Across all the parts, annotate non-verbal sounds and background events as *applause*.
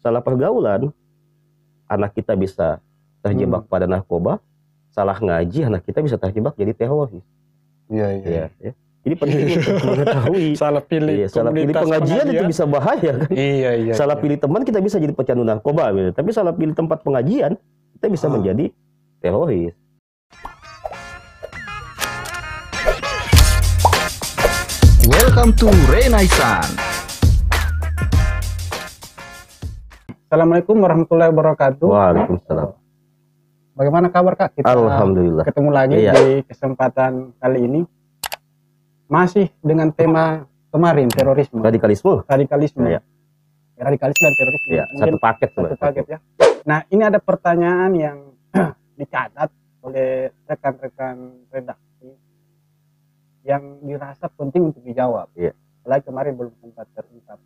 salah pergaulan anak kita bisa terjebak Hmm. pada narkoba, salah ngaji anak kita bisa terjebak jadi teroris. Iya, iya. Ya, ya. Jadi penting untuk *laughs* mengetahui. Salah pilih Iya, salah pilih komunitas pengajian itu bisa bahaya kan. Iya, iya. salah iya. pilih teman kita bisa jadi pecandu narkoba gitu. Tapi salah pilih tempat pengajian kita bisa Ah. menjadi teroris. Welcome to Renaissance. Assalamualaikum warahmatullahi wabarakatuh. Waalaikumsalam. Bagaimana kabar Kak? Kita Alhamdulillah. ketemu lagi Iya. di kesempatan kali ini. Masih dengan tema kemarin terorisme, Radikalisme. radikalisme. Iya. Radikalisme dan terorisme. Ya, Mungkin satu paket satu paket ya. Nah, ini ada pertanyaan yang *clears throat* dicatat oleh rekan-rekan redaksi yang dirasa penting untuk dijawab. Iya. Apalagi kemarin belum sempat terungkap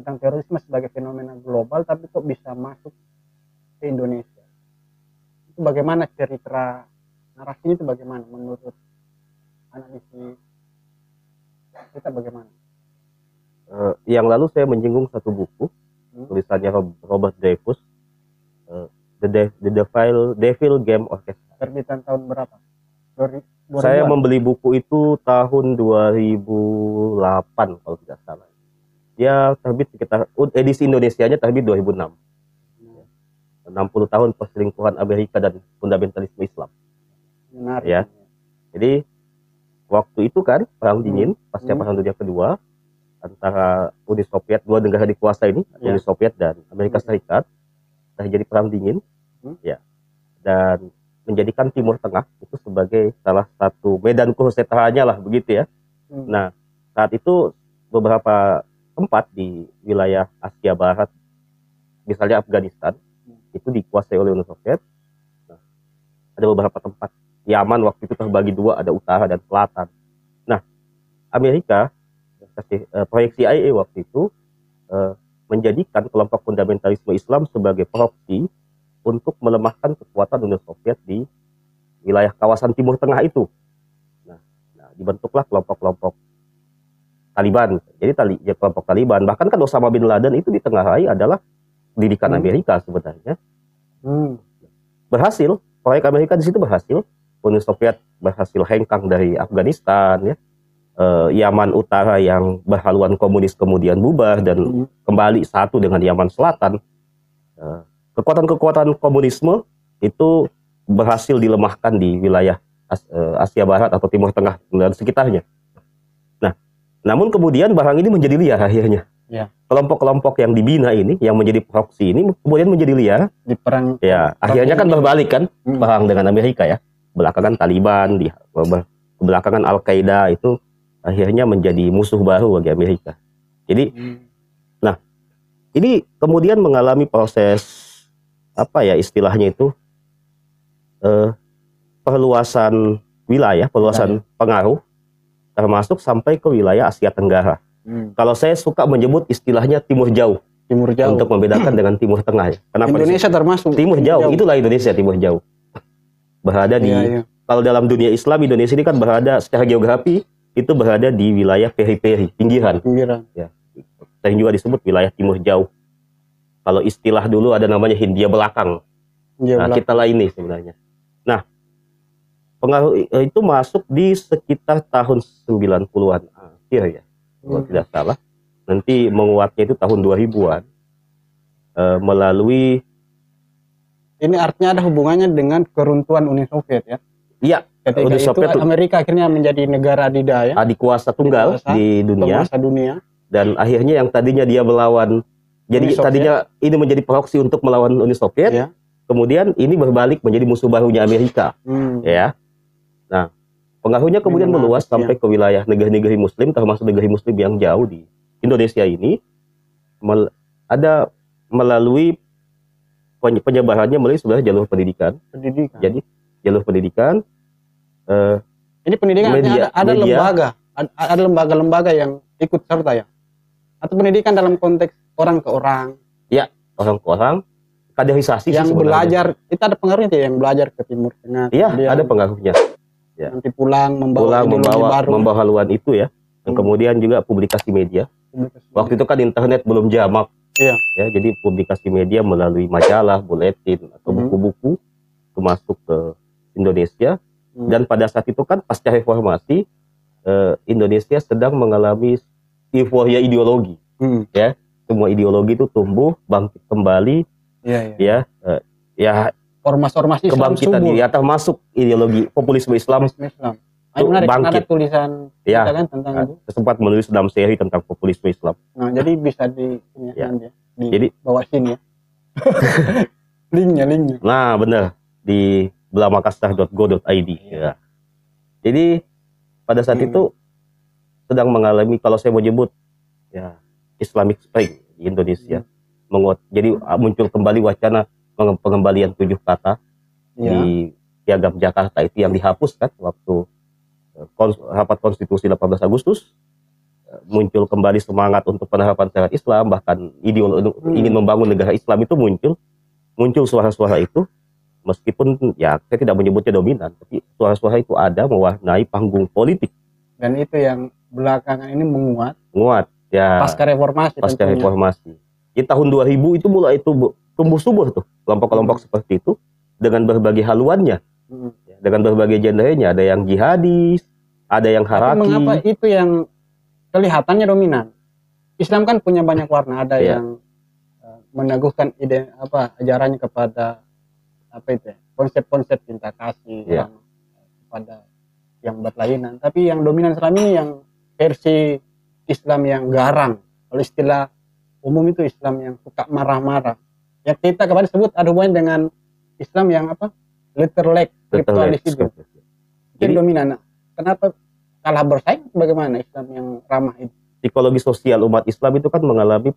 tentang terorisme sebagai fenomena global, tapi kok bisa masuk ke Indonesia? Itu bagaimana cerita narasinya itu bagaimana menurut analisis kita bagaimana? Eh, yang lalu saya menyinggung satu buku Hmm. tulisannya Rob- Robert Dreyfus eh, The, De- The Devil, Devil Game Orchestra. Terbitan tahun berapa? Saya 2000-an? membeli buku itu tahun 2008 kalau tidak salah. Dia terbit sekitar edisi Indonesianya terbit 2006. 60 tahun perselingkuhan Amerika dan fundamentalisme Islam. Menarik. Ya. Jadi waktu itu kan perang dingin pasca Hmm. perang dunia kedua antara Uni Soviet dua negara dikuasai ini Ya. Uni Soviet dan Amerika Hmm. Serikat terjadi perang dingin Hmm. ya dan menjadikan Timur Tengah itu sebagai salah satu medan kesetaranya lah begitu ya Hmm. Nah, saat itu beberapa tempat di wilayah Asia Barat, misalnya Afghanistan, itu dikuasai oleh Uni Soviet. Nah, ada beberapa tempat. Yaman waktu itu terbagi dua, ada utara dan selatan. Nah, Amerika, kasih, eh, proyek CIA waktu itu eh, menjadikan kelompok fundamentalisme Islam sebagai proksi untuk melemahkan kekuatan Uni Soviet di wilayah kawasan Timur Tengah itu. Nah, dibentuklah kelompok-kelompok Taliban. Jadi tali, ya, kelompok Taliban. Bahkan kan Osama bin Laden itu ditengarai adalah didikan Hmm. Amerika sebenarnya. Hmm. Berhasil. Proyek Amerika di situ berhasil. Uni Soviet berhasil hengkang dari Afghanistan ya. Eh, Yaman Utara yang berhaluan komunis kemudian bubar dan Hmm. kembali satu dengan Yaman Selatan. Eh, Kekuatan-kekuatan komunisme itu berhasil dilemahkan di wilayah eh, Asia Barat atau Timur Tengah dan sekitarnya. Nah, namun kemudian barang ini menjadi liar akhirnya. Ya. Kelompok-kelompok yang dibina ini, yang menjadi proksi ini kemudian menjadi liar. Di perang Ya, Perang akhirnya kan berbalik kan Hmm. perang dengan Amerika ya. Belakangan Taliban, di belakangan Al Qaeda itu akhirnya menjadi musuh baru bagi Amerika. Jadi Hmm. ini kemudian mengalami proses apa ya istilahnya itu eh, perluasan wilayah, perluasan pengaruh termasuk sampai ke wilayah Asia Tenggara. Hmm. Kalau saya suka menyebut istilahnya Timur Jauh Timur jauh. untuk membedakan dengan Timur Tengah ya. Kenapa Indonesia termasuk disebut Timur Jauh? Itulah Indonesia Timur Jauh. Berada di Iya, iya. kalau dalam dunia Islam Indonesia ini kan berada secara geografi itu berada di wilayah periperi, pinggiran. Pinggiran. Sering juga disebut wilayah Timur Jauh. Kalau istilah dulu ada namanya Hindia Belakang. Iya, Nah, belakang. kita lah ini sebenarnya. Pengaruh eh, itu masuk di sekitar tahun 90-an akhir ya, kalau Hmm. tidak salah. Nanti menguatnya itu tahun 2000-an. eh, melalui Ini artinya ada hubungannya dengan keruntuhan Uni Soviet ya. iya Ketika Uni itu Soviet tuh- Amerika akhirnya menjadi negara adidaya adik kuasa tunggal Dikuasa, di dunia dunia. dan akhirnya yang tadinya dia melawan jadi tadinya ini menjadi proksi untuk melawan Uni Soviet, Ya. kemudian ini berbalik menjadi musuh barunya Amerika, Hmm. ya. Nah, pengaruhnya kemudian menarik, meluas sampai ke wilayah negara-negara Muslim, termasuk negara Muslim yang jauh di Indonesia ini, mel- ada melalui penye- penyebarannya melalui sebenarnya jalur pendidikan. Pendidikan. Jadi jalur pendidikan, eh, Ini pendidikan media- ada, ada media. lembaga, ada, lembaga-lembaga yang ikut serta ya. Atau pendidikan dalam konteks orang ke orang orang ke orang, kaderisasi sih yang sebenarnya. belajar itu ada pengaruhnya tidak yang belajar ke timur tengah. Iya, ada pengaruhnya. Ya. Nanti pulang membawa Pulang membawa baru. membawa haluan itu ya. Dan Hmm. kemudian juga publikasi media. Waktu itu kan internet belum jamak. Iya. Ya, jadi publikasi media melalui majalah, buletin atau Mhm. buku-buku itu masuk ke Indonesia Hmm. dan pada saat itu kan pasca reformasi eh, Indonesia sedang mengalami euforia ideologi. Hmm. Semua ideologi itu tumbuh, bangkit kembali, Iya, iya. ya, eh, ya Ormas-ormas Islam kebangkitan ini atau masuk ideologi populisme Islam Islam. Islam. Ah, Tuh, menarik, bangkit. ada tulisan Ya. kita kan tentang Nah, itu. sempat menulis dalam seri tentang populisme Islam. Nah, jadi bisa di ini Ya. nanti ya, di Jadi- bawah sini ya. *laughs* linknya, linknya. Nah, benar di belamakasah.go.id. Ya. Jadi pada saat Hmm. itu sedang mengalami kalau saya mau nyebut ya Islamic Spring di Indonesia. Menguat, jadi ah, muncul kembali wacana pengembalian tujuh kata Iya. di Piagam Jakarta itu yang dihapus kan waktu eh, kons- rapat konstitusi 18 Agustus Eh, muncul kembali semangat untuk penerapan syariat Islam bahkan ideologi Hmm. ingin membangun negara Islam itu muncul muncul suara-suara itu meskipun ya saya tidak menyebutnya dominan tapi suara-suara itu ada mewarnai panggung politik Dan itu yang belakangan ini menguat menguat ya pasca reformasi pasca tentunya. reformasi di tahun 2000 itu mulai tumbuh tumbuh subur tuh kelompok-kelompok Hmm. seperti itu dengan berbagai haluannya Hmm. Ya, dengan berbagai genrenya ada yang jihadis ada yang Tapi haraki mengapa itu yang kelihatannya dominan? Islam kan punya banyak warna, ada Iya. yang eh, meneguhkan ide apa ajarannya kepada apa itu ya, konsep-konsep cinta kasih Iya. yang kepada yang berlainan. Tapi yang dominan selama ini yang versi Islam yang garang. Kalau istilah umum itu Islam yang suka marah-marah. Ya kita kemarin sebut ada hubungan dengan Islam yang apa? Literlek, ritualis itu. Itu Jadi- yang dominan. Nah, Kenapa kalah bersaing? Bagaimana Islam yang ramah itu? psikologi sosial umat Islam itu kan mengalami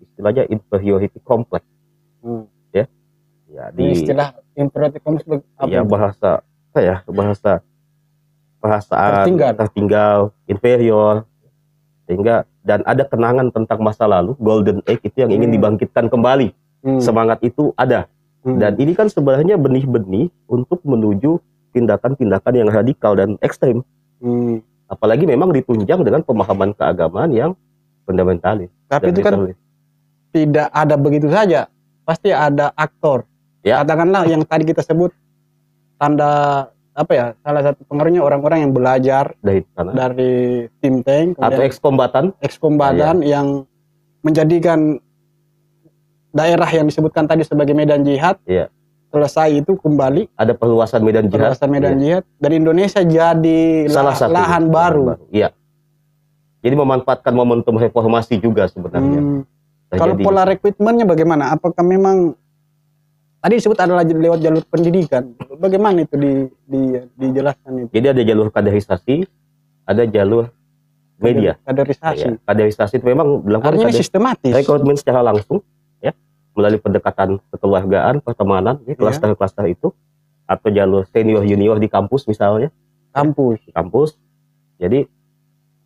istilahnya inferiority complex Hmm. ya Ini di istilah inferiority complex bag- apa? ya itu? bahasa apa ya bahasa perasaan Tertinggal. tertinggal, inferior sehingga dan ada kenangan tentang masa lalu golden age itu yang ingin Hmm. dibangkitkan kembali Hmm. semangat itu ada Hmm. dan ini kan sebenarnya benih-benih untuk menuju tindakan-tindakan yang radikal dan ekstrem Hmm. apalagi memang ditunjang dengan pemahaman keagamaan yang fundamentalis Tapi itu kan tidak ada begitu saja. Pasti ada aktor. Ya. Katakanlah yang tadi kita sebut tanda apa ya? Salah satu pengaruhnya orang-orang yang belajar dari sana dari tim tank atau ekskombatan ekskombatan Iya. yang menjadikan daerah yang disebutkan tadi sebagai medan jihad Iya. selesai itu kembali ada perluasan medan jihad perluasan medan Iya. jihad dan Indonesia jadi salah la- satu lahan baru. Iya. Jadi memanfaatkan momentum reformasi juga sebenarnya. Hmm. Nah, Kalau pola rekrutmennya bagaimana? Apakah memang tadi disebut adalah lewat jalur pendidikan? Bagaimana itu di, di dijelaskan itu? jadi ada jalur kaderisasi, ada jalur media. Kaderisasi. Ya, kaderisasi itu memang dilakukan Artinya ini sistematis. rekrutmen secara langsung, melalui pendekatan kekeluargaan, pertemanan, Iya. ya, klaster-klaster itu, atau jalur senior junior di kampus misalnya, Kampus. kampus. Jadi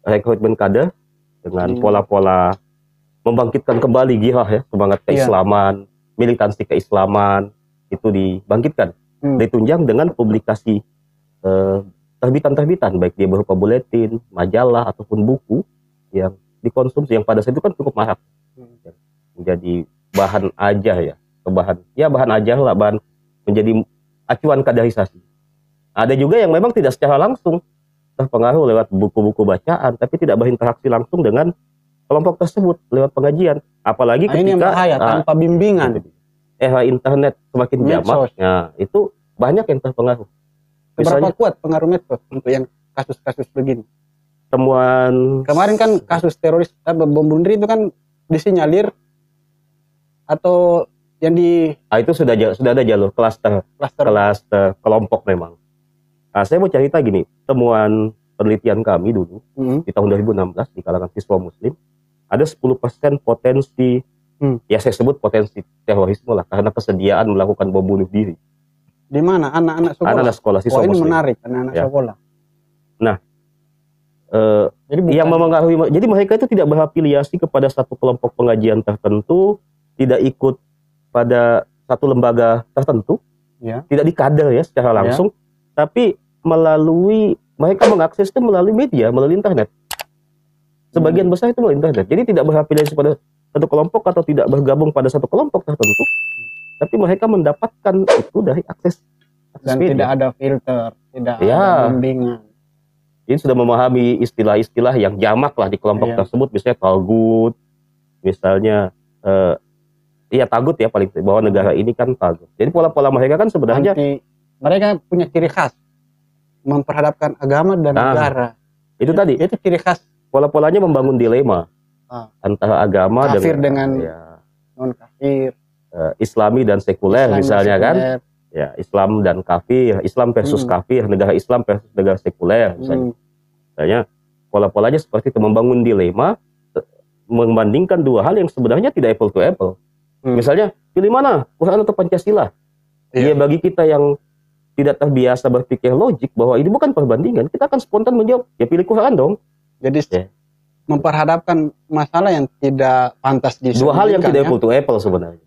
rekrutmen kader dengan Hmm. pola-pola membangkitkan kembali girah ya semangat Iya. keislaman, militansi keislaman itu dibangkitkan, Hmm. ditunjang dengan publikasi eh, terbitan-terbitan baik dia berupa buletin, majalah ataupun buku yang dikonsumsi yang pada saat itu kan cukup marak Hmm. menjadi bahan aja ya, bahan ya bahan aja lah bahan menjadi acuan kaderisasi. Ada juga yang memang tidak secara langsung terpengaruh lewat buku-buku bacaan, tapi tidak berinteraksi langsung dengan kelompok tersebut lewat pengajian. Apalagi Nah, ini yang ketika bahaya ah, tanpa bimbingan. era internet semakin jamak, nah itu banyak yang terpengaruh. Seberapa Misalnya kuat pengaruh medsos untuk yang kasus-kasus begini? temuan Kemarin kan kasus teroris apa, bom bunuh diri itu kan disinyalir atau yang di ah, itu sudah sudah ada jalur klaster klaster klaster kelompok memang. Nah, saya mau cerita gini, temuan penelitian kami dulu Hmm. di tahun 2016 di kalangan siswa muslim ada 10% potensi Hmm. ya saya sebut potensi terorisme lah karena kesediaan melakukan bom bunuh diri di mana anak-anak sekolah? anak-anak sekolah siswa Wah ini muslim menarik anak-anak Ya. sekolah. Eh, Jadi bukan yang memengaruhi jadi mereka itu tidak berafiliasi kepada satu kelompok pengajian tertentu tidak ikut pada satu lembaga tertentu Ya. tidak dikader ya secara langsung tapi melalui mereka mengakses itu melalui media melalui internet sebagian Hmm. besar itu melalui internet jadi tidak berafiliasi pada satu kelompok atau tidak bergabung pada satu kelompok tertentu, tapi mereka mendapatkan itu dari akses, akses dan media. tidak ada filter tidak Ya. ada bimbingan Jadi sudah memahami istilah-istilah yang jamak lah di kelompok Iya. tersebut, misalnya tagut, misalnya eh, iya tagut ya paling bahwa negara ini kan tagut. Jadi pola-pola mereka kan sebenarnya Anti- mereka punya ciri khas memperhadapkan agama dan Nah, negara itu tadi itu ciri khas pola-polanya membangun dilema Ah. antara agama Kafir dengan, dengan- ya, non kafir eh, Islami dan sekuler Islam misalnya kan, sekuler. ya Islam dan kafir, Islam versus Hmm. kafir, negara Islam versus negara sekuler misalnya. Hmm, Misalnya pola-polanya seperti itu membangun dilema eh, membandingkan dua hal yang sebenarnya tidak apple to apple. Hmm. Misalnya pilih mana Quran atau Pancasila? Iya. Ya bagi kita yang tidak terbiasa berpikir logik bahwa ini bukan perbandingan, kita akan spontan menjawab ya pilih Quran dong. jadi Ya. memperhadapkan masalah yang tidak pantas Dua hal yang disebutkan tidak ya. apple sebenarnya.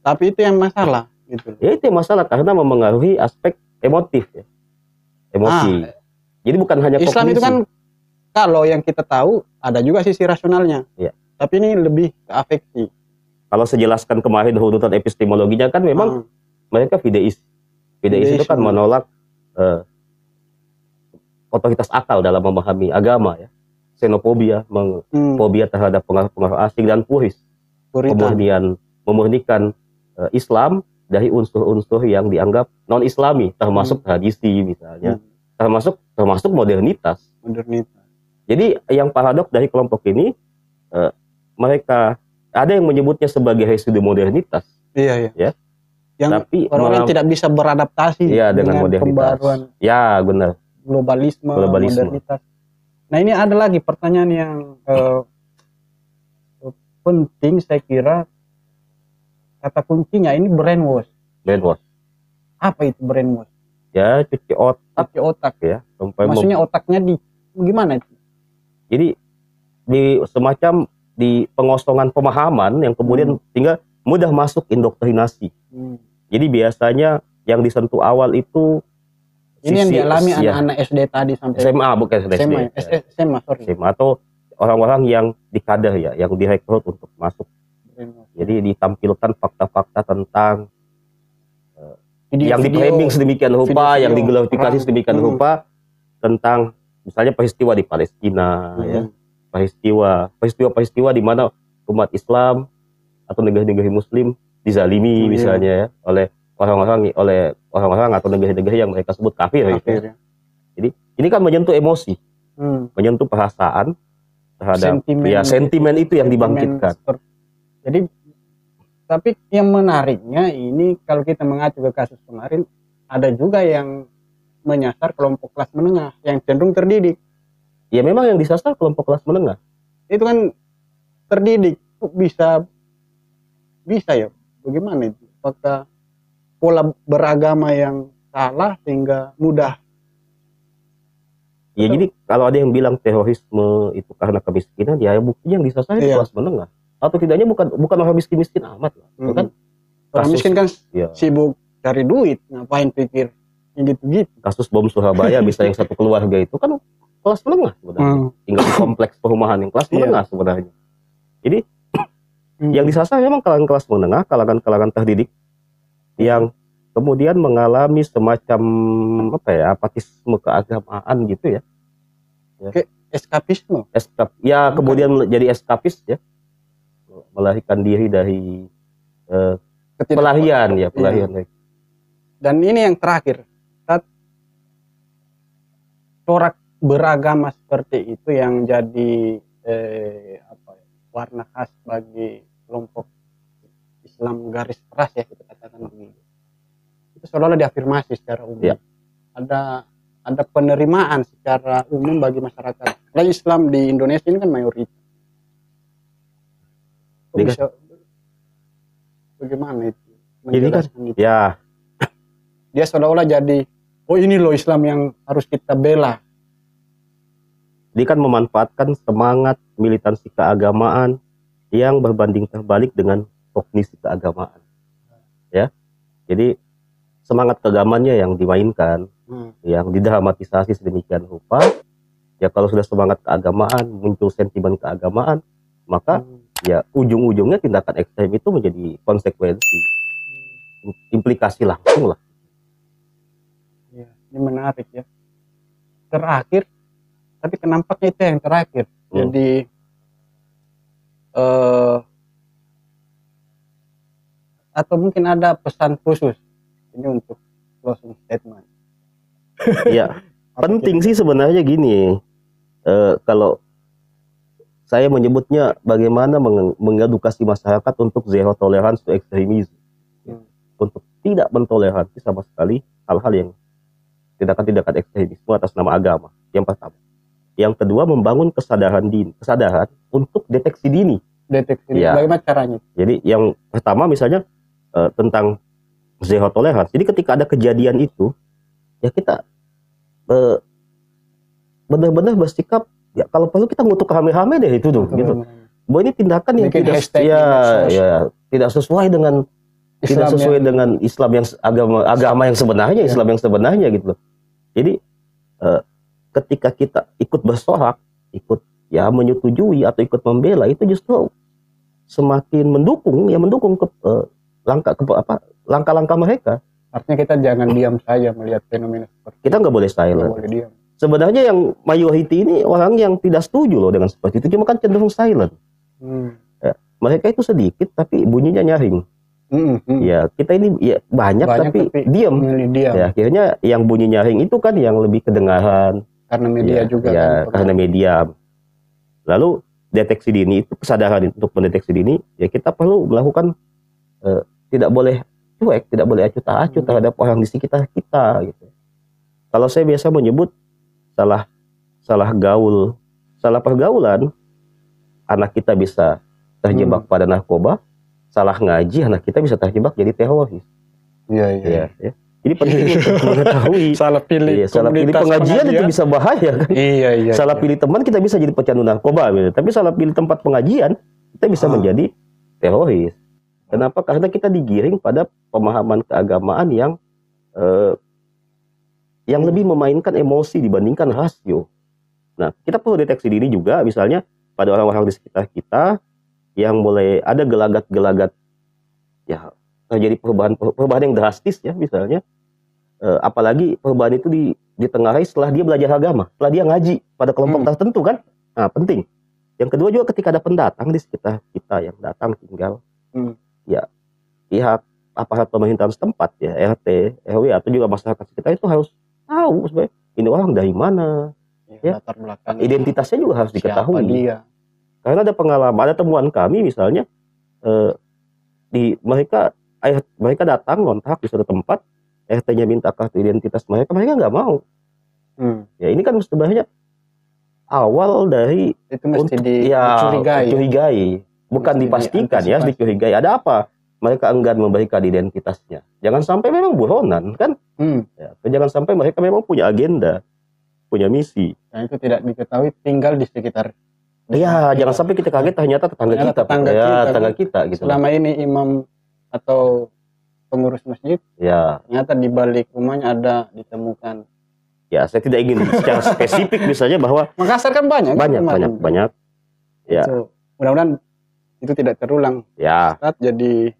tapi itu yang masalah gitu Ya itu yang masalah karena memengaruhi aspek emotif ya. Emosi. Jadi bukan hanya Ah, Islam itu kognisi. kan kalau yang kita tahu ada juga sisi rasionalnya Iya. tapi ini lebih ke afeksi kalau sejelaskan kemarin hudutan epistemologinya kan memang Ah, mereka fideis. Fideis itu kan Fideisme. menolak eh, otoritas akal dalam memahami agama ya. Xenofobia, hmm, fobia terhadap pengaruh-pengaruh asing dan puris, puritan. pemurnian, memurnikan eh, Islam dari unsur-unsur yang dianggap non-Islami, termasuk tradisi misalnya, Hmm, termasuk termasuk modernitas. modernitas Jadi yang paradok dari kelompok ini eh, mereka ada yang menyebutnya sebagai residu modernitas, iya iya Ya. yang tapi orang-orang tidak bisa beradaptasi Iya, dengan modernitas. pembaruan ya benar. globalisme, Globalisme. modernitas. Nah ini ada lagi pertanyaan yang eh, penting saya kira kata kuncinya ini brainwash. Brainwash. Apa itu brainwash? Ya cuci otak Cuci otak. ya sampai Maksudnya otaknya di gimana itu? jadi di semacam di pengosongan pemahaman yang kemudian sehingga mudah masuk indoktrinasi. Hmm. Jadi biasanya yang disentuh awal itu Ini yang dialami ya, anak-anak SD tadi sampai SMA bukan SD. SMA, ya. SMA sorry. SMA atau orang-orang yang dikader ya, yang direkrut untuk masuk. Jadi ditampilkan fakta-fakta tentang Video- yang di-framing sedemikian rupa, video yang diglorifikasi sedemikian Hmm. rupa tentang misalnya peristiwa di Palestina Hmm. ya, peristiwa peristiwa-peristiwa di mana umat Islam atau negara-negara muslim dizalimi Iya. misalnya ya oleh orang-orang oleh orang-orang atau negara-negara yang mereka sebut kafir, gitu. Kafir, ya. Ini kan menyentuh emosi, Hmm. menyentuh perasaan terhadap Sentimen. ya sentimen itu yang Sentimen dibangkitkan. Jadi tapi yang menariknya ini kalau kita mengacu ke kasus kemarin ada juga yang menyasar kelompok kelas menengah yang cenderung terdidik. Ya memang yang disasar kelompok kelas menengah. Itu kan terdidik bisa bisa ya bagaimana itu? Apakah pola beragama yang salah sehingga mudah Ya Betul. jadi kalau ada yang bilang terorisme itu karena kemiskinan, ya buktinya yang disasar Iya. kelas menengah. Atau tidaknya bukan bukan orang miskin-miskin amat lah. Itu kan orang kasus- miskin kan ya, sibuk cari duit ngapain pikir yang gitu-gitu. kasus bom Surabaya bisa yang satu keluarga itu kan kelas menengah sebenarnya. Hmm. Tinggal di kompleks perumahan yang kelas Iya. menengah sebenarnya. Jadi Hmm. yang disasar memang kalangan kelas menengah, kalangan-kalangan terdidik yang kemudian mengalami semacam apa ya apatisme keagamaan gitu ya. eskapisme. Eskap, ya Bukan. kemudian jadi eskapis ya, melarikan diri dari Ketidak- pelarian ya pelarian. Dan ini yang terakhir, saat corak beragama seperti itu yang jadi eh, apa ya, warna khas bagi kelompok Islam garis keras ya kita katakan begitu. Itu seolah-olah diafirmasi secara umum. Ya. Ada ada penerimaan secara umum bagi masyarakat. Lain Islam di Indonesia ini kan mayoritas. Kan- bisa bagaimana itu? Kan, Menjelaskan itu? Ya dia seolah-olah jadi oh ini loh Islam yang harus kita bela dia kan memanfaatkan semangat militansi keagamaan yang berbanding terbalik dengan kognisi keagamaan. Ya, jadi semangat keagamannya yang dimainkan, Hmm. yang didramatisasi sedemikian rupa. Ya kalau sudah semangat keagamaan muncul sentimen keagamaan, maka Hmm. ya ujung-ujungnya tindakan ekstrem itu menjadi konsekuensi implikasi langsung lah Iya, ini menarik ya. Terakhir, tapi kenampaknya itu yang terakhir. Hmm. Jadi eh atau mungkin ada pesan khusus ini untuk closing statement. *laughs* ya penting sih sebenarnya gini eh, kalau saya menyebutnya bagaimana meng- mengedukasi masyarakat untuk zero tolerance to extremism Hmm. untuk tidak mentoleransi sama sekali hal-hal yang tindakan-tindakan ekstremisme atas nama agama yang pertama yang kedua membangun kesadaran dini kesadaran untuk deteksi dini deteksi Iya. bagaimana caranya? jadi yang pertama misalnya eh, tentang zero tolerance. Jadi ketika ada kejadian itu, ya kita eh, benar-benar bersikap ya kalau perlu kita ngutuk rame-rame deh itu tuh gitu. Bahwa ini tindakan yang Bikin tidak ya, ya tidak sesuai dengan tidak Islam sesuai yang- dengan Islam yang agama agama yang sebenarnya, Ya. Islam yang sebenarnya gitu loh. Jadi eh, ketika kita ikut bersorak, ikut ya menyetujui atau ikut membela itu justru semakin mendukung ya mendukung ke eh, langkah ke apa langkah-langkah mereka. Artinya kita jangan diam saja melihat fenomena seperti Kita nggak boleh silent. boleh diam. Sebenarnya yang majority ini orang yang tidak setuju loh dengan seperti itu, cuma kan cenderung silent. Hmm. Mereka itu sedikit tapi bunyinya nyaring. Hmm, hmm. Ya kita ini ya banyak, Banyak tapi, tapi diam. Diam Ya akhirnya yang bunyi nyaring itu kan yang lebih kedengaran. Karena media ya, juga ya, kan. karena media. Lalu deteksi dini itu kesadaran untuk mendeteksi dini ya kita perlu melakukan eh, tidak boleh cuek, tidak boleh acuh tak acuh Hmm. terhadap orang di sekitar kita gitu. Kalau saya biasa menyebut salah salah gaul, salah pergaulan anak kita bisa terjebak Hmm. pada narkoba, salah ngaji anak kita bisa terjebak jadi teroris. Iya, iya. Ya, ya. Jadi penting untuk *laughs* mengetahui. Salah pilih Iya, salah pilih komunitas pengajian itu bisa bahaya kan. Iya, iya. salah iya. pilih teman kita bisa jadi pecandu narkoba gitu. Tapi salah pilih tempat pengajian kita bisa Ah. menjadi teroris. Kenapa? Karena kita digiring pada pemahaman keagamaan yang eh, yang lebih memainkan emosi dibandingkan rasio. Nah, kita perlu deteksi diri juga misalnya pada orang-orang di sekitar kita yang mulai ada gelagat-gelagat ya terjadi perubahan perubahan yang drastis ya misalnya Eh, apalagi perubahan itu di ditengarai setelah dia belajar agama, setelah dia ngaji pada kelompok Hmm. tertentu kan. Nah, penting. Yang kedua juga ketika ada pendatang di sekitar kita yang datang tinggal, Hmm. ya pihak aparat pemerintahan setempat ya RT, RW atau juga masyarakat sekitar itu harus tahu sebenarnya ini orang dari mana, ya. latar belakang identitasnya juga harus diketahui. dia. Karena ada pengalaman, ada temuan kami misalnya eh, di mereka ayah mereka datang ngontrak di suatu tempat, RT-nya minta kartu identitas mereka, mereka nggak mau. Hmm. Ya ini kan sebenarnya awal dari Itu mesti untuk- di- ya, dicurigai. ya. dicurigai. bukan Mesti dipastikan ya, diantisipasi. dicurigai. Ada apa? Mereka enggan memberikan identitasnya. Jangan sampai memang buronan kan? Hmm. Ya, jangan sampai mereka memang punya agenda, punya misi. Dan itu tidak diketahui tinggal di sekitar. di Ya, sekitar jangan sampai kita kaget ternyata tetangga Ternyata kita, tetangga ya, kita, tetangga kita gitu. Selama ini imam atau pengurus masjid Ya, ternyata di balik rumahnya ada ditemukan. ya saya tidak ingin *laughs* secara spesifik misalnya bahwa Makassar kan banyak. kan banyak kemarin. banyak banyak ya. Itu, mudah-mudahan itu tidak terulang. ya Ustadz. Jadi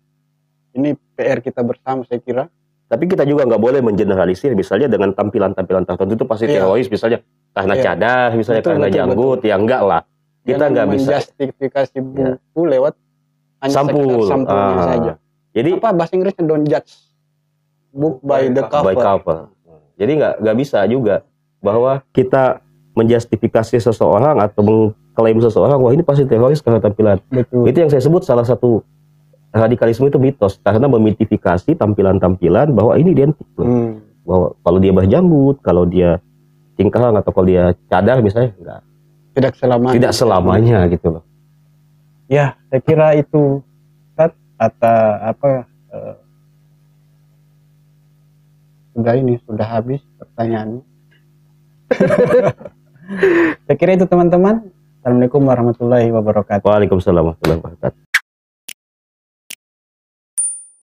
ini PR kita bersama saya kira. tapi kita juga nggak boleh mengeneralisir misalnya dengan tampilan-tampilan tertentu itu pasti Iya. teroris misalnya karena Iya. cadar misalnya Betul, karena betul, janggut ya enggak lah kita nggak bisa Ya. menjustifikasi buku lewat hanya sampul sekedar sampulnya Ah. saja. Jadi Apa bahasa Inggrisnya don't judge book by the cover. by cover jadi nggak nggak bisa juga bahwa kita menjustifikasi seseorang atau mengklaim seseorang wah ini pasti teroris karena tampilan Betul. itu yang saya sebut salah satu radikalisme itu mitos karena memitifikasi tampilan-tampilan bahwa ini identik loh. Hmm. bahwa kalau dia berjanggut kalau dia cingkrang atau kalau dia cadar misalnya enggak Tidak selamanya. tidak selamanya gitu loh Ya, saya kira itu Atau apa eh, sudah ini sudah habis pertanyaannya. *laughs* saya kira itu teman-teman. Assalamualaikum warahmatullahi wabarakatuh. Waalaikumsalam warahmatullahi wabarakatuh